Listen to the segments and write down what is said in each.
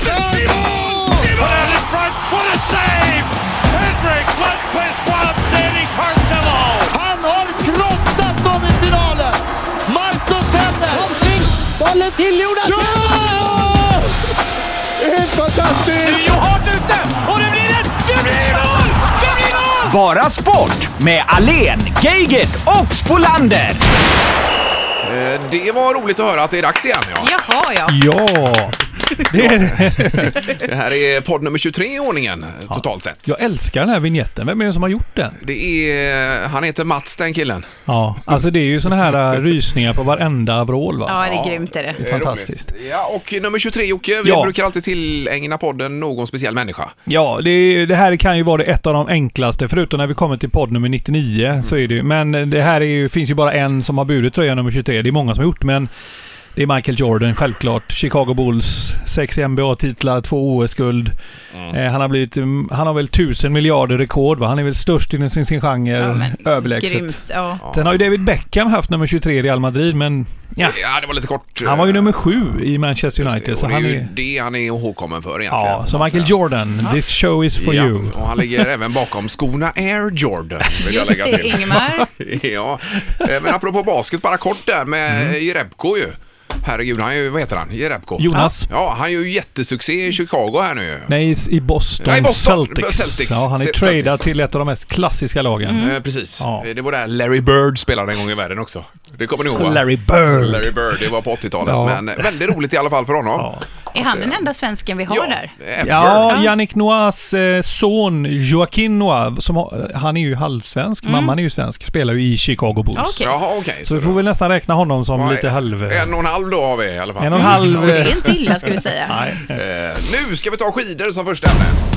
skjuter! I mål! I mål! in front, what a save! Henrik Lundqvist, what outstanding Carcelo! Han har krossat dem i finalen! Marcus Hellner! Bollen till Jonas! Ja! Det är helt fantastiskt! Rio hårt ute! Och det blir ett... Det blir mål! Det blir mål! Bara sport med Alen, Geigert och Spolander. Eh, Det var roligt att höra att det är dags igen. Ja. Jaha, ja. Ja, det är det. Det här är podd nummer 23 i ordningen totalt sett. Jag älskar den här vignetten. Vem är det som har gjort den? Det är, han heter Mats den killen. Ja, alltså det är ju såna här äh, rysningar på varenda vrål va? Ja, det är grymt är det. Det är Fantastiskt. roligt. Ja, och nummer 23 Jocke, vi Ja. brukar alltid tillägna podden någon speciell människa. Ja, det, det här kan ju vara ett av de enklaste, förutom när vi kommer till podd nummer 99 så är det ju. Men det här är ju, finns ju bara en som har burit tröja nummer 23. Det är många som har gjort men det är Michael Jordan, självklart. Chicago Bulls, sex NBA-titlar, två OS-guld. Eh, han har blivit, mm, han har väl tusen miljarder rekord va? Han är väl störst inom sin, sin genre, Ja, överlägset. Grymt. Ja. Sen har ju David Beckham haft nummer 23 i Real Madrid, men ja, Ja, det var lite kort. han var ju eh, nummer sju i Manchester just det. United. Och Så det är han ju är... det han är ihågkommen för egentligen. Ja, så Michael säga. Jordan, this show is for ja, you. och han ligger även bakom skorna Air Jordan, vill jag Just lägga det, till. Ingemar. ja, eh, men apropå basket, bara kort där med Mm. Jerebko ju. Herregud, han är ju, vad heter han? Jerebko? Jonas. Ja, han gör ju jättesuccé i Chicago här nu. Nej, i Boston, Nej, Boston. Celtics. Celtics. Ja, han är tradad till ett av de mest klassiska lagen. Eh, precis. Ja. Det var där Larry Bird spelade en gång i världen också. Det kommer ni ihåg va? Larry Bird. Larry Bird, det var på 80-talet. Ja. Men väldigt roligt i alla fall för honom. Ja. Är han den enda svensken vi har där? ever. Ja, Yannick Noirs eh, son Joaquin Noir, som har, han är ju halvsvensk, mamman är ju svensk, spelar ju i Chicago Bulls. Okej. Jaha, okej. Så vi får väl nästan räkna honom som Ja, lite halv... En och en halv då har vi i alla fall. En och en halv... Det är inte illa ska vi säga. Nej, Eh, nu ska vi ta skidor som första ämne.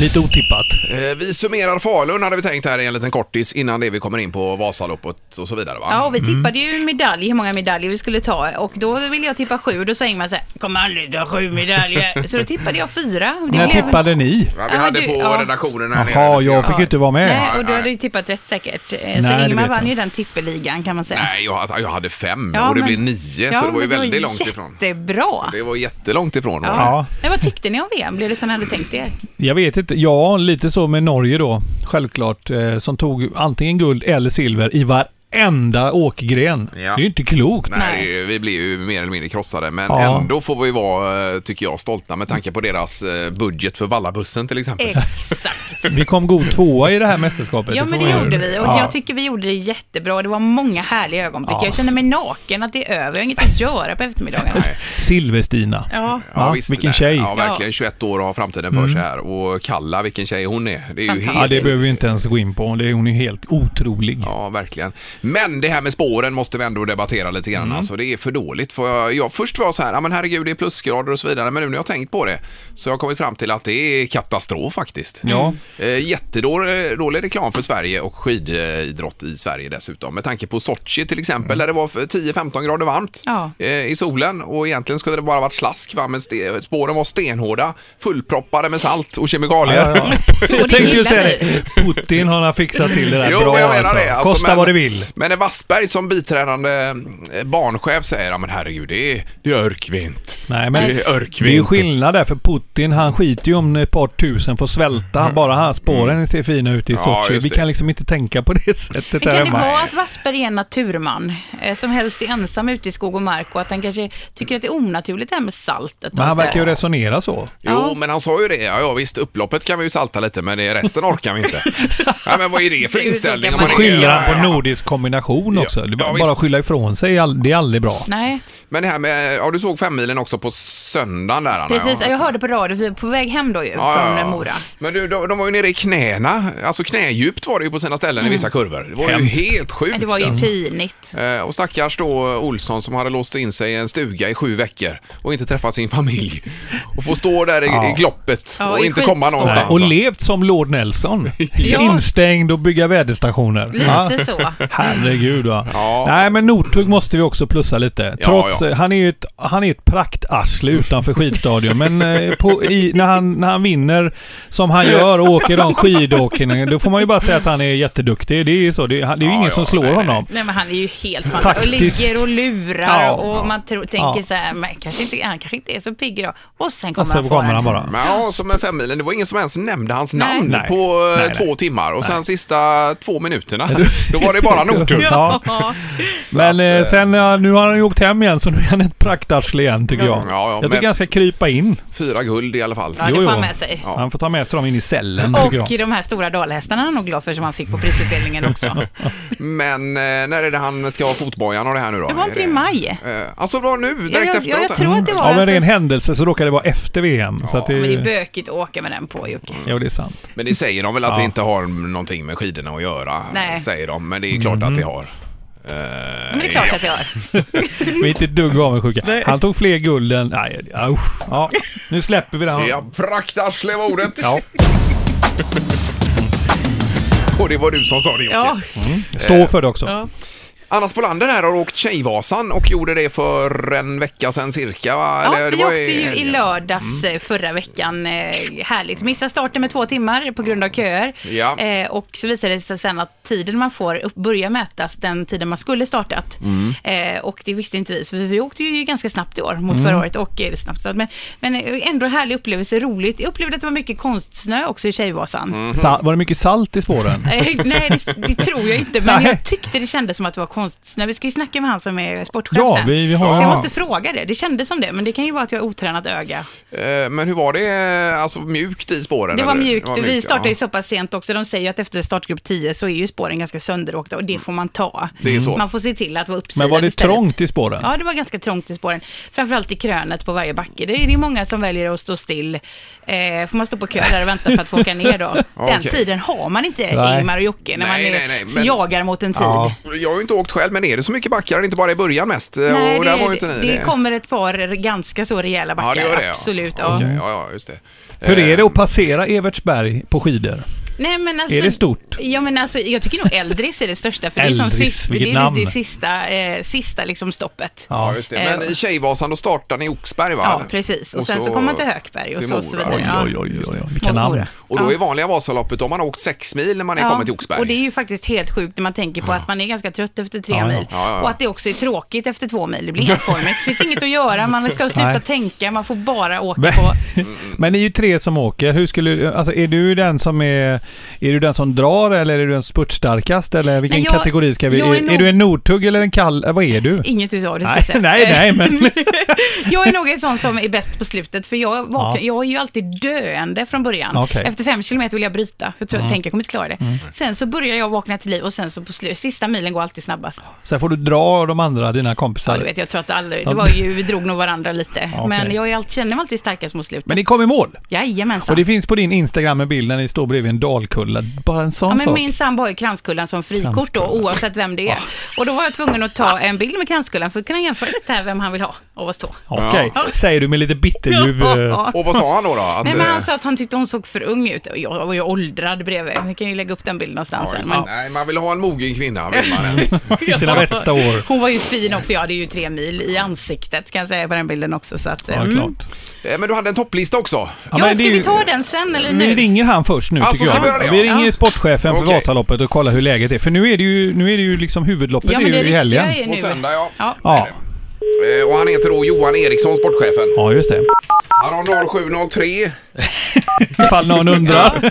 Lite otippat. Eh, vi summerar Falun hade vi tänkt här i en liten kortis innan det vi kommer in på Vasaloppet och så vidare va? Ja, och vi Mm. tippade ju medalj, hur många medaljer vi skulle ta. Och då ville jag tippa sju och då sa Ingmar så här, kommer aldrig ta sju medaljer. Så då tippade jag fyra. Och det När blev- tippade ni? Ja, vi Ja, hade du- på ja. redaktionen här Jaha, nere. jag fick ju inte vara med. Nej, och du hade ju tippat rätt säkert. Eh, Nej, Så det Ingmar vet vann jag. ju den tippeligan kan man säga. Nej, jag, hade- jag hade fem Ja, och det men- blev nio Ja, så det var ju men väldigt långt ifrån. Jättebra. Det var jättelångt ifrån. var det. Ja. Nej, vad tyckte ni om VM? Blev det som ni hade tänkt er? Jag vet inte. Ja, lite så med Norge då. Självklart. Eh, som tog antingen guld eller silver i varje varenda åkgren. Ja. Det är ju inte klokt. Nej, vi blev ju mer eller mindre krossade. Men Ja. ändå får vi vara, eh, tycker jag, stolta med tanke på deras eh, budget för Vallabussen till exempel. Exakt. Vi kom god tvåa i det här mästerskapet. Ja, men det ju- gjorde vi. Och Ja. jag tycker vi gjorde det jättebra. Det var många härliga ögonblick. Ja. Jag känner mig naken att det är över. Jag har inget att göra på eftermiddagarna. Nej. Silver-Stina. Ja. Ja, vilken tjej. Ja, verkligen. 21 år och har framtiden för sig här. Och Kalla, vilken tjej hon är. Det är ju Fantastiskt. Ja, helt... det behöver vi inte ens gå in på. Det, hon är helt otrolig. Ja, verkligen. Men det här med spåren måste vi ändå debattera lite grann. Alltså, det är för dåligt. För jag, jag först var så här, ja men herregud det är plusgrader och så vidare. Men nu när jag har tänkt på det så har jag kommit fram till att det är katastrof faktiskt. Ja. Eh, jättedålig dålig reklam för Sverige och skididrott i Sverige dessutom. Med tanke på Sochi till exempel där det var för 10-15 grader varmt Ja. eh, i solen och egentligen skulle det bara varit slask va? men spåren var stenhårda, fullproppade med salt och kemikalier. Ja, ja. Och Jag tänkte ju säga det. Putin har fixat till det där Jo, bra jag menar alltså. det. Alltså, Kosta men- vad det vill. Men Wassberg som biträdande eh, barnchef säger, ja men herregud, det är, det är örkvint. Nej, men Det är det är ju örkvint. skillnad där för Putin, han skiter ju om ett par tusen får svälta. Bara han spåren ser fina ut i Mm. Ja, Sochi. just Vi det. kan liksom inte tänka på det sättet där kan det hemma. vara att Wassberg är en naturman eh, som helst är ensam ute i skog och mark och att han kanske tycker att det är onaturligt det här med saltet? Men han det verkar ju resonera så. Jo, Ja. men han sa ju det. Ja, ja, visst, upploppet kan vi ju salta lite, men det resten orkar vi inte. ja, men vad är det för Det inställning? man skyller han på Ja, nordisk kombination Ja, också. Det är ja, bara visst. att skylla ifrån sig, det är aldrig bra. Nej, Men det här med, ja du såg femmilen också på söndagen där Anna. precis. ja. Jag hörde på radio, vi är på väg hem då ju, Ja, från ja, ja. Mora. Men du, de, de var ju nere i knäna, alltså knädjupt var det ju på sina ställen i vissa kurvor. Det var Hemskt. ju helt sjukt. Mm. Det var ju pinigt. Eh, Och stackars då Olsson som hade låst in sig i en stuga i sju veckor och inte träffat sin familj. Och få stå där i, Ja. i gloppet Ja, och i inte komma Nej, någonstans. och levt som Lord Nelson. Ja. Instängd och bygga väderstationer. Ja, Lite så. Herregud va. Ja. Nej men Northug måste vi också plussa lite. Ja, Trots, ja. eh, han är ju ett, han är ett praktarsle utanför skidstadion. men eh, på, i, när, han, när han vinner som han gör och åker de skidåkningarna, då får man ju bara säga att han är jätteduktig. Det är ju så. Det, är- det är ju Ja, ingen ja, som slår nej, honom. Nej men han är ju helt fantastisk. Och ligger och lurar Ja, och ja. man tror, tänker Ja. så här, men kanske inte, han kanske inte är så pigg idag. Och sen kommer Och han kommer han bara. Men ja, som en femmilen. Det var ingen som ens nämnde hans Nej. namn Nej. på eh, Nej, nej. två timmar. Och sen sista två minuterna, då var det bara Northug. Ja. Ja. Men att, eh, eh, sen, ja, nu har han ju åkt hem igen så nu är han ett praktarsle igen tycker jag. Ja, ja, jag men- tycker han ska krypa in. Fyra guld i alla fall. Ja, det får han med sig. Ja. Han får ta med sig dem in i cellen tycker Och jag. de här stora dalhästarna är han nog glad för som han fick på prisutdelningen också. Men eh, när är det han ska ha fotbojan och det här nu då? Det var Är inte i maj. Eh, alltså då nu, Ja, direkt jag, ja, efteråt? jag tror att det var Av en alltså- ren händelse så råkade det vara efter VM. så att det, Men det är bökigt att åka med den på Jocke. Jo, det är sant. Men det säger de väl att Ja. det inte har någonting med skidorna att göra? Nej. Säger de, men det är klart att det har. Eh, Men det är klart att jag har. Vi är inte ett dugg avundsjuka. Han tog fler guld än... Nej, ja, usch. ja, nu släpper vi det. Ja, praktarsle var ordet. Ja. Och det var du som sa det Jocke. Ja, Stå för det också. ja. Anna Spolander här har åkt Tjejvasan och gjorde det för en vecka sedan cirka va? Ja, Eller det vi var åkte ju i lördags eh, förra veckan. Eh, härligt. Missade starten med två timmar på grund av köer. Ja. Eh, och så visade det sig sen att tiden man får börja mätas den tiden man skulle startat. Mm. Eh, och det visste inte vi, så vi, vi åkte ju ganska snabbt i år mot förra året. Och, eh, snabbt, så- men, men ändå härlig upplevelse, roligt. Jag upplevde att det var mycket konstsnö också i Tjejvasan. Mm. Sa- var det mycket salt i spåren? Nej, det, det tror jag inte. Men Nej. jag tyckte det kändes som att det var konstsnö. Vi ska ju snacka med han som är sportchef Ja, sen. vi- vi har- Så jag ja. måste fråga det. Det kändes som det, men det kan ju vara att jag har otränat öga. Eh, Men hur var det, eh, alltså mjukt i spåren? Det var eller? mjukt. Vi startade ju så pass sent också. De säger ju att efter startgrupp 10 så är ju spåren ganska sönderåkta och det får man ta. Det är så. Man får se till att vara uppsilad Men var det istället. trångt i spåren? Ja, det var ganska trångt i spåren. Framförallt i krönet på varje backe. Det är det är många som väljer att stå still. Eh, får man stå på kö där och vänta för att få åka ner då. Den Okej. tiden har man inte, Nej. Ingmar och Jocke, när Nej, man är, nej, nej, så men- jagar mot en tid. Ja. Jag har ju inte åkt själv, men är det så mycket backar? Inte bara i början mest? Eh, Nej, och det, var inte ni det, kommer ett par ganska så rejäla backar. Ja, det gör det. ja. Absolut. Ja. Okej, ja, ja, just det. Hur är det Eh, att passera Evertsberg på skidor? Nej, men alltså, Är det stort? Ja, men alltså, jag tycker nog Eldris är det största, för det är, som Eldris, sist, det, är det sista, eh, sista liksom stoppet. Ja, just det. Men Eh, i Tjejvasan då startar ni i Oxberg va? Ja, precis. Och, sen så, kommer man till Hökberg och till så, och så vidare. Oj, Ja. oj, oj, oj, oj. vilka namn. Och då Ja. är vanliga Vasaloppet, då har man åkt sex mil när man är kommit till Oxberg. och det är ju faktiskt helt sjukt när man tänker på att man är ganska trött efter tre Ja, ja. mil. Ja, ja, ja. Och att det också är tråkigt efter två mil. Det blir enformigt. Det finns inget att göra, man ska sluta Nej. tänka, man får bara åka Men- på... Men ni är ju tre som åker. Hur skulle, alltså är du den som är, är du den som drar eller är du den spurtstarkast eller vilken Nej, jag- kategori ska vi... Är, är nog- är du en Northug eller en kall... eh, Vad är du? Inget utav det ska Nej, jag säga. nej, nej, men... Jag är nog en sån som är bäst på slutet, för jag, vaknar, Ja. jag är ju alltid döende från början. Okej. Efter fem kilometer vill jag bryta, jag tror, tänker jag kommer inte klara det. Sen så börjar jag vakna till liv och sen så på slut, sista milen går alltid snabbast. Sen får du dra de andra, dina kompisar. Ja, du vet, jag tror att aldrig, det var ju, vi drog nog varandra lite. Okej. Men jag är alltid, känner mig alltid starkast mot slutet. Men ni kom i mål. Jajamensan. Och det finns på din Instagram en bild när ni står bredvid en dalkulla. Bara en sån Ja, men sak. min sambo har ju Kranskullan som frikort då, Kranskullan. oavsett vem det är. Och då var jag tvungen att ta en bild med Kranskullan för att kunna jämföra lite här vem han vill ha av oss två. Okej, Ja. säger du med lite bitterljuv. eh, Ja. Och vad sa han då? då? Att, Nej, men eh, han sa att han tyckte hon såg för ung ut. Och Jag var ju åldrad bredvid. Vi kan ju lägga upp den bilden någonstans sen. Men Nej, man vill ha en mogen kvinna, vill man. I sina bästa år. hon var ju fin också. Jag hade ju tre mil i ansiktet kan jag säga på den bilden också. Så att, Ja, mm. klart. Eh, Men du hade en topplista också. Ja, Ja, men ska det är vi ju- ta den sen eller Vi nu? ringer han först nu Alltså, tycker. Vi göra det, vi ja? ringer Ja. sportchefen för Okej. Vasaloppet och kollar hur läget är. För nu är det ju, nu är det ju liksom huvudloppet Ja, är det ju i helgen. är På söndag, ja. Ja. Ja. Eh, Och han heter då Johan Eriksson, sportchefen. ja, just det. Han har 0703. Ifall någon undrar.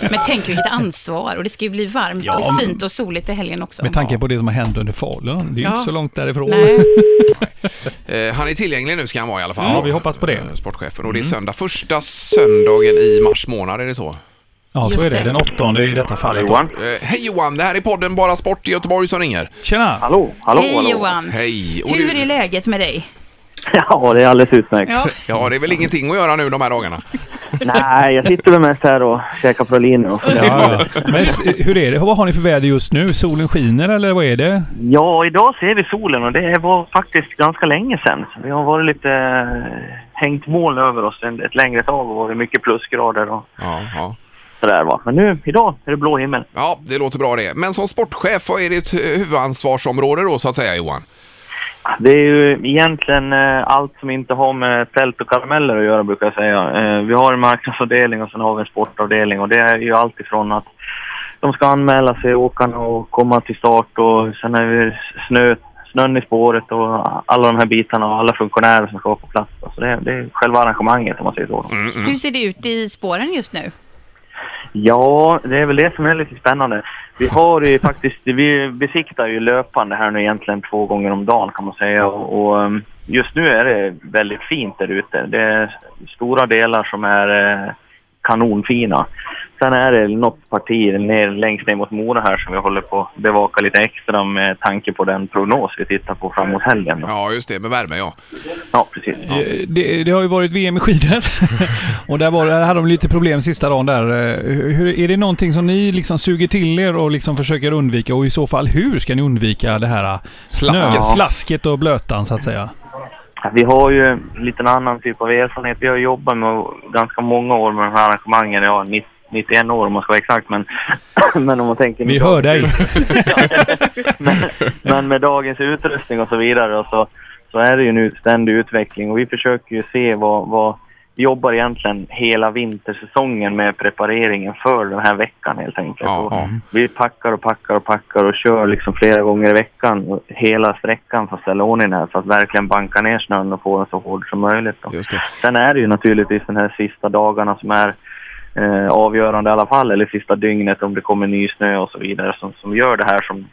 Men tänk vilket ansvar. Och det ska ju bli varmt Ja, och fint och soligt i helgen också. Med tanke på det som har hänt under Falun. Det är ju Ja. inte så långt därifrån. Nej. Eh, Han är tillgänglig nu ska han vara i alla fall. Ja, vi hoppas på det. Eh, Sportchefen. Och det är söndag. Första söndagen i mars månad, är det så? Ja, så Just är det. det. Den åttonde i detta fallet. Johan? Eh, Hej Johan, det här är podden Bara Sport i Göteborg som ringer. Tjena! Hallå? Hallå? Hej hallå. Johan. Hej. Och Hur du, är läget med dig? Ja, det är alldeles utmärkt. Ja. ja, det är väl ingenting att göra nu de här dagarna? Nej, jag sitter väl mest här och käkar praliner och Ja, ja. Men s- hur är det? Vad har ni för väder just nu? Solen skiner eller vad är det? Ja, idag ser vi solen och det var faktiskt ganska länge sedan. Vi har varit lite eh, hängt moln över oss en, ett längre tag och varit mycket plusgrader. Och, Ja, ja. Så sådär va. Men nu, idag är det blå himmel. Ja, det låter bra det. Men som sportchef, vad är ditt huvudansvarsområde då så att säga Johan? Det är ju egentligen eh, allt som inte har med tält och karameller att göra brukar jag säga. Eh, vi har en marknadsavdelning och sen har vi en sportavdelning och det är ju allt ifrån att de ska anmäla sig, åkarna och komma till start och sen är det snö, snön i spåret och alla de här bitarna och alla funktionärer som ska vara på plats. Så det, det är själva arrangemanget om man säger så. Hur ser det ut i spåren just nu? Ja, det är väl det som är lite spännande. Vi har ju faktiskt, vi besiktar ju löpande här nu egentligen två gånger om dagen kan man säga och, och um, just nu är det väldigt fint där ute. Det är stora delar som är eh, kanonfina. Sen är det något parti ner, längst ner mot Mora här som vi håller på att bevaka lite extra med tanke på den prognos vi tittar på framåt helgen. Då. Ja, just det, med värme ja. Ja, precis. Ja. Det, det har ju varit VM i skidor och där, var, där hade de lite problem sista dagen där. Eh, Hur, är det någonting som ni liksom suger till er och liksom försöker undvika och i så fall hur ska ni undvika det här eh, Slasket. slasket och blötan så att säga? Vi har ju en liten annan typ av erfarenhet. Vi har jobbat med ganska många år med de här arrangemangen. Ja, 90 91 år om man ska vara exakt. Men, men om man tänker... Vi hör dig. men, men med dagens utrustning och så vidare och så, så är det ju en ständig utveckling och vi försöker ju se vad, vad jobbar egentligen hela vintersäsongen med prepareringen för den här veckan helt enkelt. Ja. Vi packar och packar och packar och kör liksom flera gånger i veckan hela sträckan för att ställa ordning här för att verkligen banka ner snön och få den så hård som möjligt. Sen är det ju naturligtvis de här sista dagarna som är eh, avgörande i alla fall, eller sista dygnet om det kommer ny snö och så vidare som, som gör det här som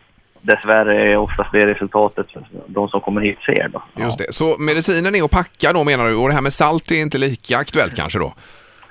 dessvärre är oftast det resultatet de som kommer hit ser. Då. Just det. Så medicinen är att packa då menar du och det här med salt är inte lika aktuellt kanske då?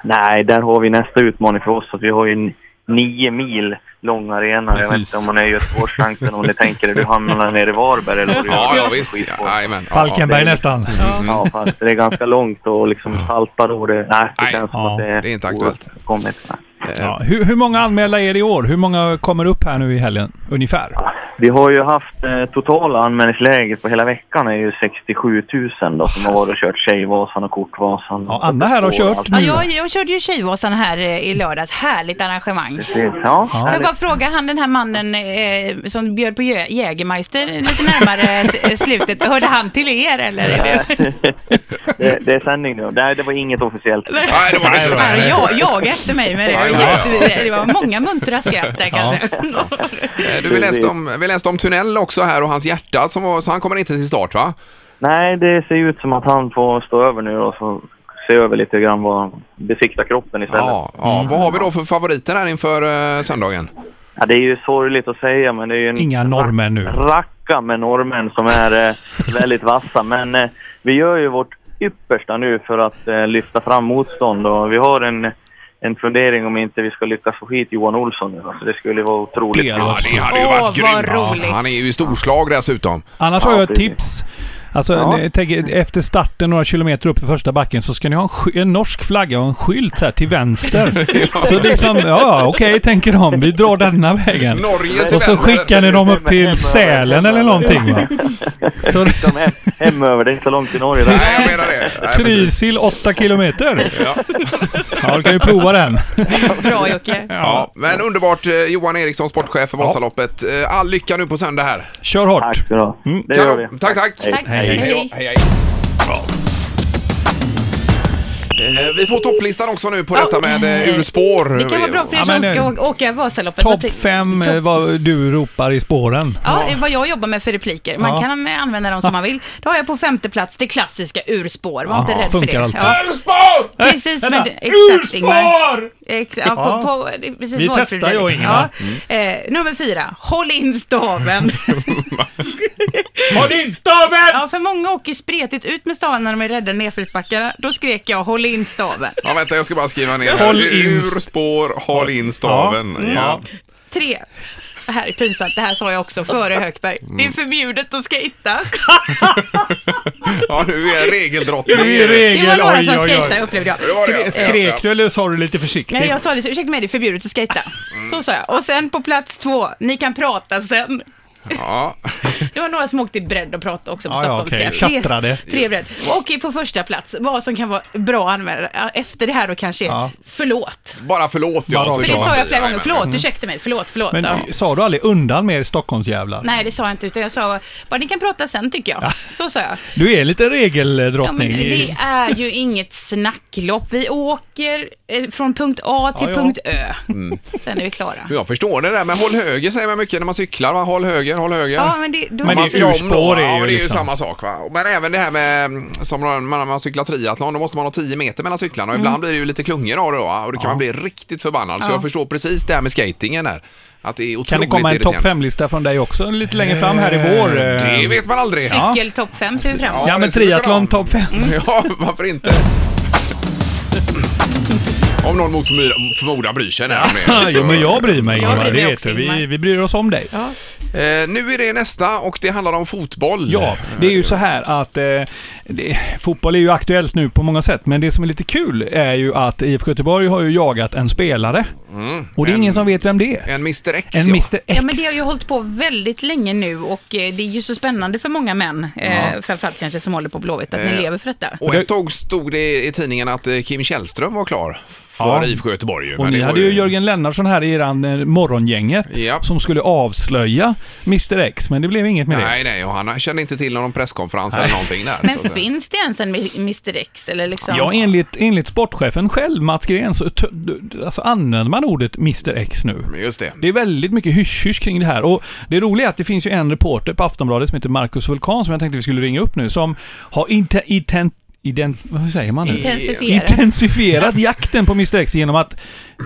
Nej, där har vi nästa utmaning för oss. Att vi har ju en nio mil lång arena. Jag vet Precis. inte om man är i Göteborgstrakten om ni tänker er, du hamnar nere i Varberg eller vad du Ja, gör. ja visst. Ja, jajamän. ja, Falkenberg det- nästan. Ja, fast det är ganska långt och liksom salta då. Det, nej, det Nej, känns som ja, att det är, det är inte aktuellt. Nej. ja. Ja. Hur, hur många anmälda är det i år? Hur många kommer upp här nu i helgen? Ungefär? Vi har ju haft eh, totala anmälningsläget på hela veckan är ju 67 000 då som har varit och kört Tjejvasan och Kortvasan. Ja, Anna här har Och kört allt. Ja, nu. jag, jag körde ju Tjejvasan här eh, i lördags. Härligt arrangemang. Precis, Ja, Får jag bara fråga han den här mannen eh, som bjöd på Jä- Jägermeister lite närmare s- slutet. Hörde han till er eller? Det... det, är sändning nu. Nej, det var inget officiellt. Nej, det var det inte. Nej, jag, jag efter mig med det. Ja, Det ja, var, ja. jätte, det var många muntra skratt där kanske. Eh, Du, vi läste, om, vi läste om Tunnel också här och hans hjärta, som var, så han kommer inte till start va? Nej, det ser ut som att han får stå över nu och så se över lite grann vad besikta kroppen istället. Ja, ja. Vad har vi då för favoriter här inför eh, söndagen? Ja, det är ju sorgligt att säga men det är ju en Inga norrmän nu. racka med norrmän som är eh, väldigt vassa. Men eh, vi gör ju vårt yppersta nu för att eh, lyfta fram motstånd och vi har en, en fundering om inte vi ska lyckas få hit Johan Olsson nu. Alltså, det skulle vara otroligt. Det Ja, det hade ju Åh, varit vad grymt. roligt. Han är ju i storslag dessutom. Annars har Ja, jag ett precis. tips. Alltså, Ja. tänker, efter starten några kilometer upp för första backen så ska ni ha en, en norsk flagga och en skylt här till vänster. så liksom, ja okej tänker de. Vi drar denna vägen. Norge till Och så vänster. skickar ni dem upp till Sälen eller någonting va? Så De hem, hemöver, det är inte så långt till Norge. Nej, jag menar det. Nej. Trysil 8 kilometer. Ja. Ja, du kan ju prova den. Bra Jocke. Ja, men underbart eh, Johan Eriksson, sportchef för Vasaloppet. Eh, All lycka nu på söndag här. Kör hårt. Tack ska du ha. Mm. Det gör vi. Tack, tack. Hej. Tack. Hej, hej. Hej, hej. Eh, Vi får topplistan också nu på detta med eh, urspår. Det kan vara bra för er Ja, som men, ska eh, åka Vasaloppet. Vad Topp fem eh, topp- vad du ropar i spåren. Ja, det är vad jag jobbar med för repliker. Man Ja. kan eh, använda dem som man vill. Då har jag på femte plats det klassiska urspår. Var inte Ja, rädd för funkar det. alltid. Ja, Urspår! precis, men det- exakt Ingmar. Urspår! Ex, ja, på, på, det är precis Vi testar, jag och. Ingemar. Ja. Eh, nummer fyra, håll in staven. Håll in staven! ja, för många åker spretigt ut med staven när de är rädda nedförsbackarna. Då skrek jag håll in staven. Ja, vänta, jag ska bara skriva ner här. Håll in- Urspår, håll in staven. Ja. Ja. Tre. Det här är pinsamt, det här sa jag också före Högberg. Det är förbjudet att skejta. ja, nu är regeldrottning. Det är Det var regel. några Oj, som skejtade upplevde jag. Ja. Skrek du eller sa du lite försiktigt? Nej, jag sa det ursäkta mig, det är förbjudet att skejta. Så sa jag. Och sen på plats två, ni kan prata sen. Ja. Det var några som åkte bredd och pratade också på Ja, ja, stockholmska. okej. Tre- Tjattrade. Tre bredd. Och på första plats, vad som kan vara bra att använda efter det här då kanske Ja. förlåt. Bara förlåt ja. Bara För det sa jag flera gånger. Förlåt, ursäkta mig. Förlåt, förlåt. Men ja. sa du aldrig undan med er Stockholmsjävlar? Nej, det sa jag inte, utan jag sa bara ni kan prata sen tycker jag. Så sa jag. Du är lite Ja, regeldrottning. i- det är ju inget snacklopp. Vi åker eh, från punkt A till Ja, ja. punkt Ö. Sen är vi klara. Jag förstår det där, men håll höger säger man mycket när man cyklar. Va? Håll höger, håll höger. Ja, men det, då Men det är om urspår är ja, ju men det är ju liksom- samma sak. Va? Men även det här med, mm, som när man, när man cyklar triathlon, då måste man ha 10 meter mellan cyklarna och ibland blir det ju lite klungor av det då, va? och då kan man bli riktigt förbannad. Så Ja. jag förstår precis det här med skatingen där. Att det är otroligt Kan det komma en topp irriterande. 5-lista från dig också lite längre fram här i vår? eh? Det vet man aldrig. Ja. cykel topp 5 ser vi fram emot. Ja, men det skulle triathlon topp 5. Ja, varför inte? Om någon mot förmodan, bryr sig. Där med, jo, men jag bryr mig. Jag Ingvar, bryr mig det vet också, du. Vi, Ingmar. vi bryr oss om dig. Ja. Eh, nu är det nästa och det handlar om fotboll. Ja, det är ju så här att eh, det, fotboll är ju aktuellt nu på många sätt, men det som är lite kul är ju att IFK Göteborg har ju jagat en spelare. Och det är en- isen som vet vem det är. En Mr X En ja. Mr X. Ja, men det har ju hållit på väldigt länge nu och eh, det är ju så spännande för många män, eh, framförallt kanske som håller på Blåvitt, att Eh, ni lever för detta. Och ett tag stod det i tidningen att eh, Kim Källström var klar för Ja. IFK Göteborg. ju, Och men ni det hade ju Jörgen Lennartsson här i eran eh, morgongänget Ja. som skulle avslöja Mr X, men det blev inget med det. Nej, nej, och han kände inte till någon presskonferens eller någonting där. Men finns det ens en Mr X eller liksom? Ja, enligt, enligt sportchefen själv, Mats Gren, så alltså, använder man ordet Mr X nu. Just det. Det är väldigt mycket hysch-hysch kring det här. Och det roliga är att det finns ju en reporter på Aftonbladet som heter Marcus Vulkan som jag tänkte vi skulle ringa upp nu, som har inte ident, ident, vad säger man nu? Intensifiera. intensifierat jakten på Mr X genom att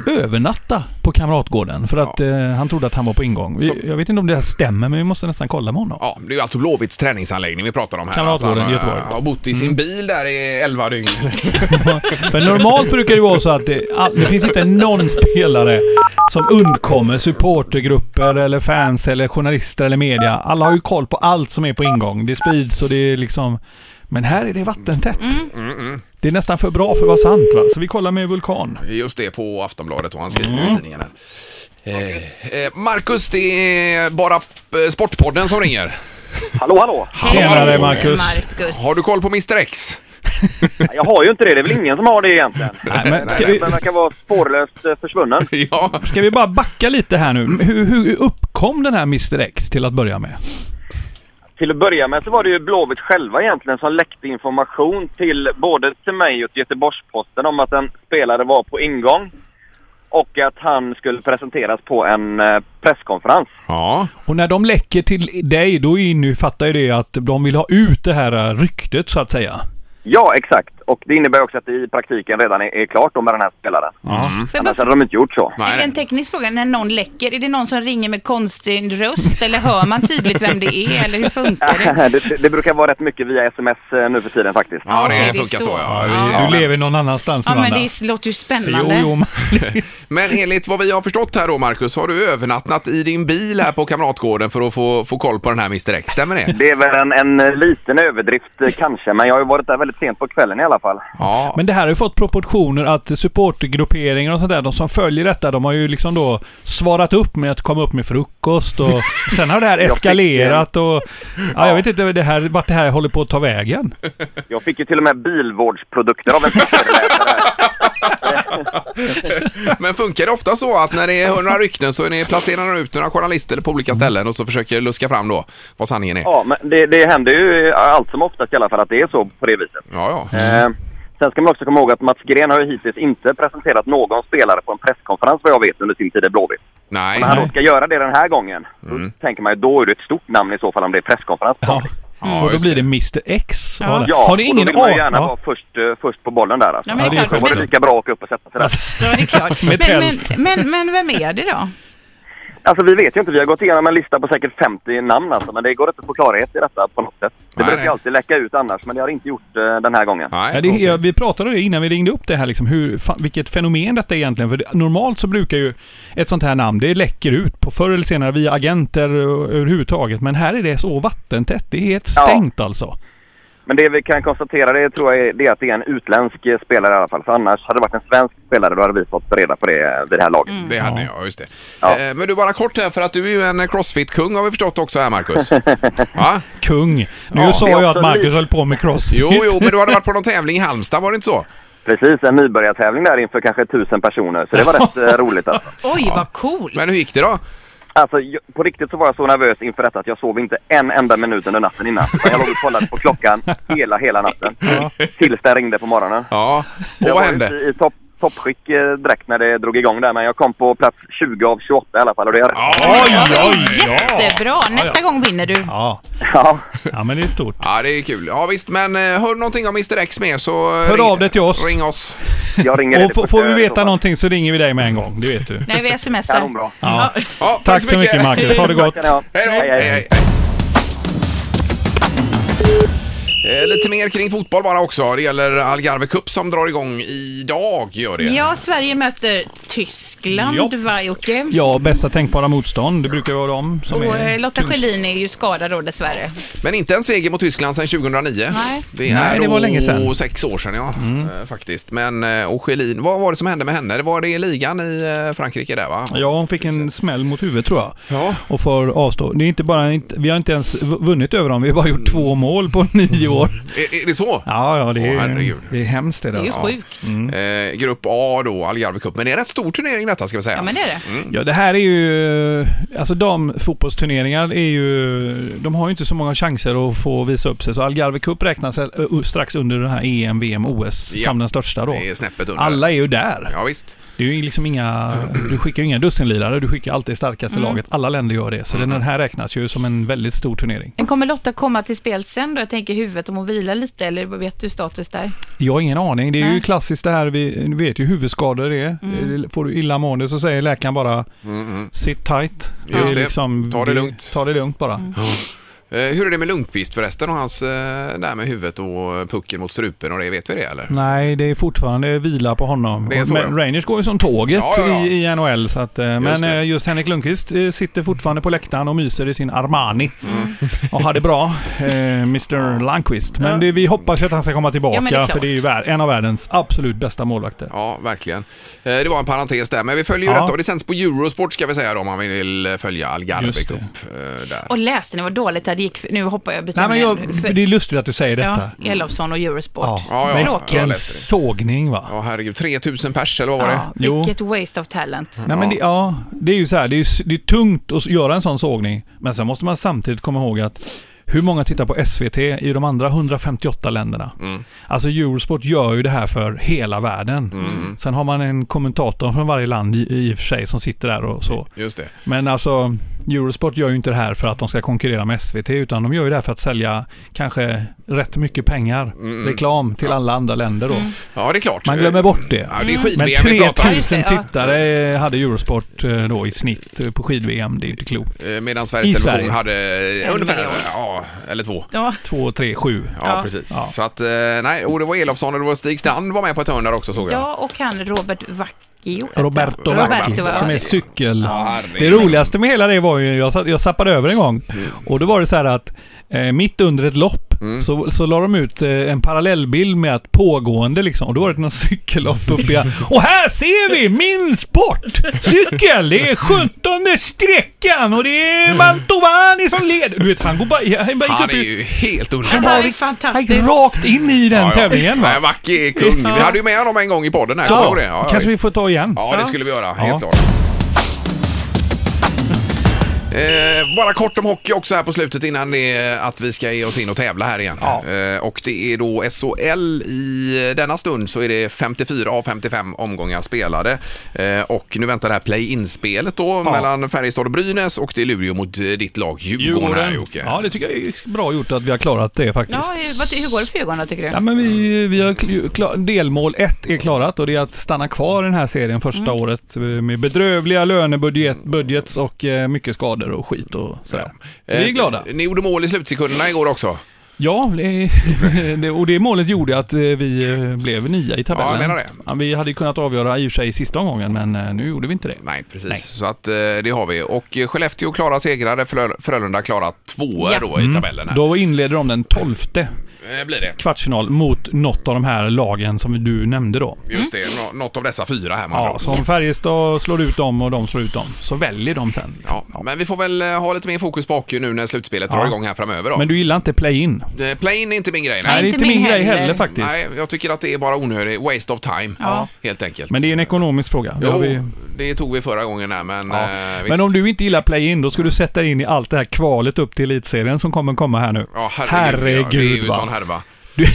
övernatta på Kamratgården för att eh, han trodde att han var på ingång. Vi, Så- jag vet inte om det här stämmer, men vi måste nästan kolla med honom. Ja, det är ju alltså Blåvitts träningsanläggning vi pratar om här. Kamratgården han, i Göteborg. eh, har bott i sin bil där i 11 dygn. För normalt brukar det vara så att det, all- det finns inte någon spelare som undkommer supportergrupper eller fans eller journalister eller media. Alla har ju koll på allt som är på ingång. Det sprids och det är liksom... Men här är det vattentätt. Mm, Det är nästan för bra för att vara sant va? Så vi kollar med Vulkan. Just det, på Aftonbladet och han skriver i tidningen här. Eh, eh, Marcus, det är bara eh, Sportpodden som ringer. Hallå, hallå! Tjenare, Marcus. Marcus. Har du koll på Mr X? Jag har ju inte det. Det är väl ingen som har det egentligen. Nej, men ska, Den vi, verkar vara spårlöst eh, försvunnen. ja. ska vi bara backa lite här nu? Hur, hur uppkom den här Mr X till att börja med? Till att börja med så var det ju Blåvitt själva egentligen som läckte information till både till mig och till Göteborgs-Posten om att en spelare var på ingång och att han skulle presenteras på en eh, presskonferens. Ja. Och när de läcker till dig, då innefattar ju det att de vill ha ut det här eh, ryktet så att säga. Ja, exakt. Och det innebär också att det i praktiken redan är, är klart då med den här spelaren. Jag Annars hade de inte gjort så. Nej. En teknisk fråga, när någon läcker, är det någon som ringer med konstig röst eller hör man tydligt vem det är eller hur funkar det? det, det, brukar vara rätt mycket via sms eh, nu för tiden faktiskt. Ja, det Okej, det är funkar så. så. ja. Ja, Just det. Du lever någon annanstans Ja, men det låter ju Jo, spännande. jo, men- Men enligt vad vi har förstått här då, Marcus, har du övernattat i din bil här på Kamratgården för att få, få koll på den här Mr X. Stämmer det? Det är väl en, en liten överdrift eh, kanske, men jag har ju varit där väldigt sent på kvällen i alla fall. Ja. Men det här har ju fått proportioner att supportergrupperingar och sådär, de som följer detta, de har ju liksom då svarat upp med att komma upp med frukost och sen har det här fick, eskalerat och... Ja, jag vet inte det här, vart det här håller på att ta vägen. Jag fick ju till och med bilvårdsprodukter av en föreläsare. Men funkar det ofta så att när det hör några rykten så är ni placerar ni ut några journalister på olika ställen och så försöker luska fram då vad sanningen är? Ja, men det, det händer ju allt som oftast i alla fall att det är så på det viset. Ja, ja. Eh, sen ska man också komma ihåg att Mats Gren har ju hittills inte presenterat någon spelare på en presskonferens vad jag vet under sin tid i Blåvitt. Nej. När han då ska göra det den här gången, Mm. då tänker man ju då är det ett stort namn i så fall om det är presskonferens. Ja. Ja, och då blir det. Mr X. Ja. Ja. Har ni och ingen då vill man gärna Ja. vara först, eh, först på bollen där alltså. Ja, men Ja, det är klart. Då var det lika bra att åka upp och sätta sig där. ja, det är klart. Men, men, men, men vem är det då? Alltså vi vet ju inte, vi har gått igenom en lista på säkert 50 namn alltså, men det går inte att få klarhet i detta på något sätt. Det Nej, brukar nej. ju alltid läcka ut annars, men det har inte gjort eh, den här gången. Nej, Ja, det, ja, vi pratade om det innan vi ringde upp det här, liksom, hur, vilket fenomen detta är egentligen. För det, normalt så brukar ju ett sånt här namn, det läcker ut på förr eller senare via agenter och, överhuvudtaget. Men här är det så vattentätt. Det är helt Ja. stängt alltså. Men det vi kan konstatera det tror jag är, det är att det är en utländsk spelare i alla fall. För annars hade det varit en svensk spelare då hade vi fått reda på det vid det här laget. Det hade ni, ja just det. Ja. Eh, Men du, bara kort här, för att du är ju en crossfit-kung har vi förstått också här, Marcus. Va? Kung. Nu Ja, sa jag att Marcus li- höll på med crossfit. Jo, jo, men du hade varit på någon tävling i Halmstad, var det inte så? Precis, en nybörjartävling där inför kanske tusen personer. Så det var rätt eh, roligt alltså. Oj, vad cool. Men hur gick det då? Alltså på riktigt så var jag så nervös inför detta att jag sov inte en enda minut under natten innan. Utan Jag låg och kollade på klockan hela, hela natten. Tills det ringde på morgonen. Ja, och jag vad hände? inte i topp, toppskick eh, direkt när det drog igång där men jag kom på plats 20 av 28 i alla fall och det är rätt. Ja, Oj, oj, ja. jättebra. Nästa gång vinner du. Ja. Ja. ja, men det är stort. Ja, det är kul. Ja, visst, men eh, hör du någonting om Mr X med så... eh, Hör ring, av dig till oss. Ring oss. Jag ringer Och får vi eh, veta någonting så ringer vi dig med en gång. Det vet du. Nej, vi smsar. Kanonbra. Ja. Ja, Tack så mycket Marcus. Ha det gott. Tack ska ni ha. Hej då! Hej, hej. hej. Eh, Lite mer kring fotboll bara också. Det gäller Algarve Cup som drar igång idag, gör det. Ja, Sverige möter Tyskland, Ja. va Jocke? Ja, bästa tänkbara motstånd. Det brukar vara de som Och är... eh, Lotta tyngst. Schelin är ju skadad då dessvärre. Men inte en seger mot Tyskland sedan 2009. Nej. Det är Nej, det var då länge sedan. Mm. sex år sedan, ja. Eh, Faktiskt. Men, eh, och Schelin, vad var det som hände med henne? Det var det i ligan i eh, Frankrike där, va? Ja, hon fick en smäll mot huvudet tror jag. Ja. Och får avstå. Det är inte bara, inte- vi har inte ens vunnit över dem. Vi har bara gjort två mål på nio år. Är, är det så? Ja, ja, det Åh, är, herregud. det är hemskt det Det där. är ju alltså. sjukt. Eh, grupp A då, Algarve Cup. Men det är en rätt stor turnering detta ska vi säga. Ja, men det är det. Ja, det här är ju... Alltså damfotbollsturneringar är ju... De har ju inte så många chanser att få visa upp sig. Så Algarve Cup räknas väl, strax under den här EM, VM, OS Ja. som den största då. Det är snäppet under. Alla är ju där. Ja, visst. Det är ju liksom inga... Du skickar ju inga dussinlirare, du skickar alltid starkaste Mm. laget. Alla länder gör det. Så den här räknas ju som en väldigt stor turnering. Men kommer Lotta komma till spel sen då? Jag tänker huvudet om hon vilar lite, eller vet du status där? Jag har ingen aning. Det är ju Nej. klassiskt det här, vi vet ju huvudskador det är. Mm. Eh, Får du illamående så säger läkaren bara Mm, mm. sit tight. Just det. liksom- Ta det lugnt. Ta det lugnt bara. Eh, hur är det med Lundqvist förresten och hans eh, där med huvudet och pucken mot strupen och det, vet vi det eller? Nej, det är fortfarande vila på honom. Det är så, men ja. Rangers går ju som tåget Ja, ja, ja. I, i NHL. Så att, eh, men det. eh, just Henrik Lundqvist eh, sitter fortfarande på läktaren och myser i sin Armani. Mm. Och har det bra, eh, Mr Lundqvist. Men Ja. det, vi hoppas att han ska komma tillbaka. Det för det är ju en av världens absolut bästa målvakter. Ja, verkligen. Eh, Det var en parentes där, men vi följer ju Ja. detta och det sänds på Eurosport ska vi säga då, om man vill eh, följa Algarve. Cup. eh, Där. Och läste ni vad dåligt det gick? Nu hoppar jag Nej, men jag, För- det är lustigt att du säger detta. Ja, Elofsson och Eurosport. Ja, Ja, ja, det. sågning va? Ja, herregud. 3000 pers eller vad var det? Ja, Jo. vilket waste of talent. Nej, men det, ja, det är ju så här, det är, det är tungt att göra en sån sågning. Men sen måste man samtidigt komma ihåg att hur många tittar på SVT i de andra 158 länderna? Mm. Alltså Eurosport gör ju det här för hela världen. Mm. Sen har man en kommentator från varje land i, i och för sig som sitter där och så. Just det. Men alltså Eurosport gör ju inte det här för att de ska konkurrera med SVT utan de gör ju det här för att sälja kanske rätt mycket pengar. Mm. Reklam till alla andra länder då. Ja, det är klart. Man glömmer bort det. Ja, det är Men pratar om. 3000 Ja, just det, ja. tittare hade Eurosport eh, då i snitt på skid-VM. Det är inte klokt. Eh, Medan Sveriges I Television Sverige. hade ungefär, ja, eller två. Ja, Två, tre, sju. Ja, Ja. precis. Ja. Så att, eh, nej, och det var Elofsson och det var Stig Strand var med på ett hörn där också såg jag. ja, och han Robert Vacchio. Roberto Roberto, Vacchi, som är cykel... Ja. Det roligaste med hela det var ju, jag zappade över en gång. Mm. Och då var det så här att eh, mitt under ett lopp så, så la de ut eh, en parallellbild med att pågående liksom. Och då var det någon cykellopp uppe i... Och här ser vi min sport! Cykel! Det är 17 sträckan och det är Mantovani som leder. Du vet, han går bara... Han, bara gick Han upp är i- ju helt Det underbar. är han fantastiskt. gick rakt in i den Ja, ja. tävlingen va? Är kung. Vi hade ju med honom en gång i podden här. Ja? Ja, ja, kanske vi får ta igen. Ja, det skulle vi göra. Helt klart. Eh, bara kort om hockey också här på slutet innan det att vi ska ge oss in och tävla här igen. Eh, och det är då SHL i denna stund så är det 54 av 55 omgångar spelade. Eh, och nu väntar det här play-in-spelet då mellan Färjestad och Brynäs och det är Luleå mot eh, ditt lag Djurgården, här Jocke. Ja, det tycker jag är bra gjort att vi har klarat det faktiskt. Ja, vad, hur går det för Djurgården tycker du? Ja, men vi, vi har klar, delmål ett är klarat och det är att stanna kvar i den här serien första Mm. året med bedrövliga lönebudget budgets och eh, mycket skador och skit och sådär. Vi är Eh, glada. Ni gjorde mål i slutsekunderna igår också. Ja, det, det, och det målet gjorde att eh, vi eh, blev nia i tabellen. Ja, jag menar det. Ja, vi hade kunnat avgöra i och för sig sista omgången, men eh, nu gjorde vi inte det. Nej, precis. Nej. Så att det har vi. Och Skellefteå klarar segrare, Frö- Frölunda klarar tvåa Ja. då i tabellen här. Då inleder de den 12 blir det. kvartsfinal mot något av de här lagen som du nämnde då. Just det, nå- något av dessa fyra här man Ja, så om Färjestad slår ut dem och de slår ut dem så väljer de sen. Ja, men vi får väl ha lite mer fokus på hockey nu när slutspelet Ja. drar igång här framöver då. Men du gillar inte play-in? Eh, Play-in är inte min grej. Nej, det är inte min grej heller faktiskt. Nej, jag tycker att det är bara onödigt. Waste of time. Ja. Helt enkelt. Men det är en ekonomisk fråga. Det Jo, vi... det tog vi förra gången här, men Ja. eh, visst. Men om du inte gillar play-in, då ska du sätta in i allt det här kvalet upp till elitserien som kommer komma här nu. Ja, herregud. ja. Det är ju va. sån härva. Du,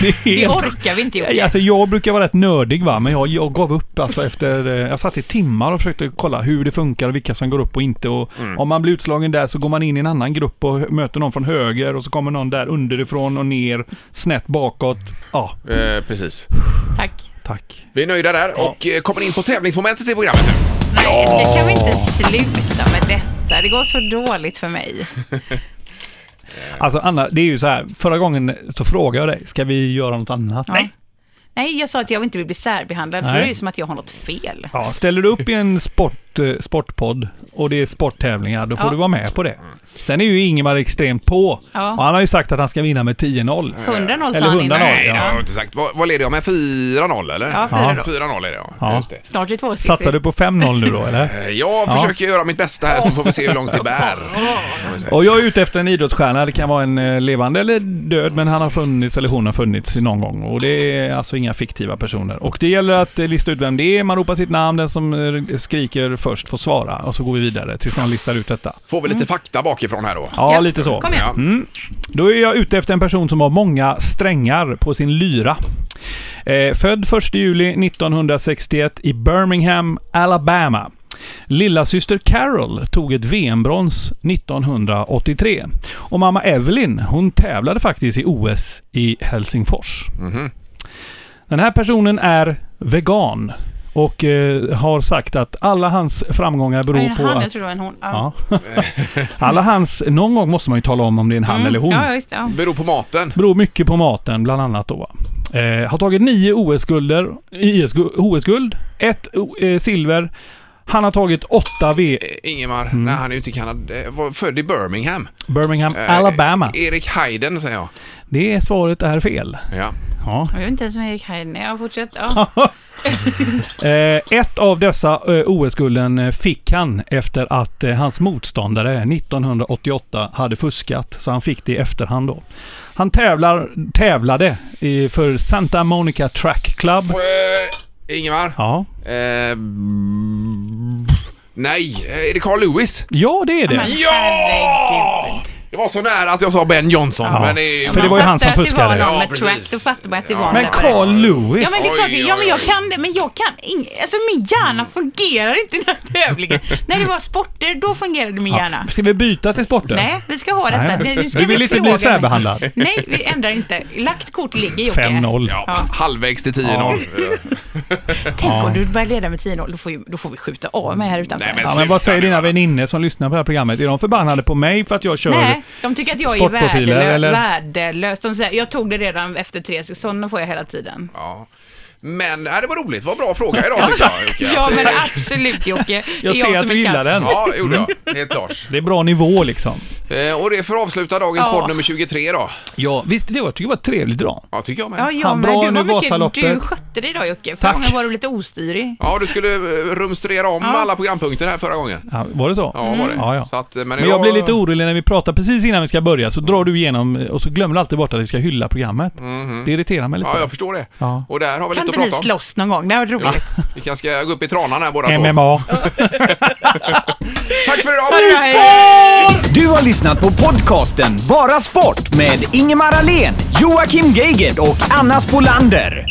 det Det orkar vi inte Jocke. Alltså jag brukar vara rätt nördig va, men jag, jag gav upp alltså efter... eh, Jag satt i timmar och försökte kolla hur det funkar och vilka som går upp och inte. Och Mm. Om man blir utslagen där så går man in i en annan grupp och möter någon från höger och så kommer någon där underifrån och ner, snett bakåt. Ja, Eh, precis. Tack. tack. Vi är nöjda där och eh, kommer in på tävlingsmomentet i programmet nu. Nej, det kan vi inte sluta med detta. Det går så dåligt för mig. Alltså Anna, det är ju så här. Förra gången så frågade jag dig, ska vi göra något annat? Nej. Nej, jag sa att jag inte vill bli särbehandlad, för Nej. det är ju som att jag har något fel. Ja, ställer du upp i en sport, eh, sportpodd och det är sporttävlingar, då får Ja. du vara med på det. Sen är ju Ingemar extremt på. Ja. Och han har ju sagt att han ska vinna med 10-0. 100-0 sa Eller han 100-0, innan. Nej, det har jag inte sagt. Vad, vad leder jag med? 4-0 eller? Ja, 4 då. 4-0 är det ja. Just det. Snart är det tvåsiffrigt. Satsar du på 5-0 nu då eller? Eh, Jag Ja. försöker göra mitt bästa här så får vi se hur långt det bär. Och jag är ute efter en idrottsstjärna. Det kan vara en eh, levande eller död, men han har funnits eller hon har funnits någon gång. Och det är alltså inga fiktiva personer. Och det gäller att eh, lista ut vem det är. Man ropar sitt namn. Den som eh, skriker först får svara. Och så går vi vidare tills någon listar ut detta. Får vi lite fakta bakifrån här då? Ja, Ja. lite så. Kom igen. Mm. Då är jag ute efter en person som har många strängar på sin lyra. Eh, född 1 juli 1961 i Birmingham, Alabama. Lilla syster Carol tog ett VM-brons 1983. Och mamma Evelyn, hon tävlade faktiskt i OS i Helsingfors. Mhm. Den här personen är vegan och eh, har sagt att alla hans framgångar beror en på han, att... jag tror det var en hon. Ja. Alla hans... Någon gång måste man ju tala om om det är en han Mm. eller hon. Ja, visst. Ja. Beror på maten. Beror mycket på maten, bland annat då. Eh, har tagit nio OS-gulder, OS-guld, ett eh, silver. Han har tagit åtta V... Eh, Ingemar, Mm. nej han är ju inte i Kanada, var född i Birmingham. Birmingham, Eh, Alabama. Erik Hayden säger jag. Det svaret är fel. Ja. Ja. Jag vet inte ens om Erik Heiden är. Ja, fortsätt. Ja. Eh, ett av dessa eh, OS-gulden fick han efter att hans motståndare 1988 hade fuskat, så han fick det i efterhand då. Han tävlar, tävlade för Santa Monica Track Club. Ingemar. Ja. Eh, nej, eh, är det Carl Lewis? ja, det är det. Men Ja! herregud. Det var så nära att jag sa Ben Johnson, Ja. men det är... För det var ju han som fuskade. Det var någon Ja, med precis. track, då fattar man att det Ja. var Men. Carl Lewis? Ja men det är klart, Oj, ja, men oj, jag oj. kan det, men jag kan ing, alltså min hjärna fungerar inte i den här tävlingen. När det var sporter, då fungerade min hjärna. Ska vi byta till sporten? Nej, vi ska ha detta. Nej. Nu ska Du vill vi inte bli mig. särbehandlad? Nej, vi ändrar inte. Lagt kort ligger Jocke. 5-0. Ja, Ja. halvvägs till 10-0. Tänk om du börjar leda med 10-0, då, får ju- då får vi skjuta av mig här utanför. Nej, men Ja, men vad säger dina väninnor som lyssnar på det här programmet? Är de förbannade på mig för att jag kör? Nej, de tycker att jag är sportprofiler, värdelö- eller? värdelös. De säger, jag tog det redan efter tre, så sådana får jag hela tiden. Ja. Men äh, det var roligt, vad bra fråga idag tyckte jag. Jocke. Ja, Att, men eh, absolut Jocke. Det är Jag ser att som du är gillar kass. den. Ja, det gjorde jag. Helt klart. Det är bra nivå liksom. Eh, och det får avsluta dagens Ja. podd nummer 23 då. Ja, visst det var, jag tycker det var ett trevligt idag. Ja, tycker jag med. Ja, Ja, ja Han men bra du nu var mycket, du skötte dig idag Jocke. Förra Tack. gången var du lite ostyrig. du skulle eh, rumstrera om Ja. alla programpunkter här förra gången. Ja, var det så? Ja, var det. Ja, ja. Så att, eh, men, Men idag- jag blir lite orolig när vi pratar precis innan vi ska börja så drar du igenom och så glömmer du alltid bort att vi ska hylla programmet. Det irriterar mig lite. Mhm. Ja, jag förstår det. Ja. Och där har vi Kan lite inte ni slåss någon gång? Det hade varit roligt. Vi kanske ska gå upp i tranan här båda två. MMA. Tack för idag! Du har lyssnat på podcasten Bara Sport med Ingemar Ahlén, Joakim Geigert och Anna Spolander.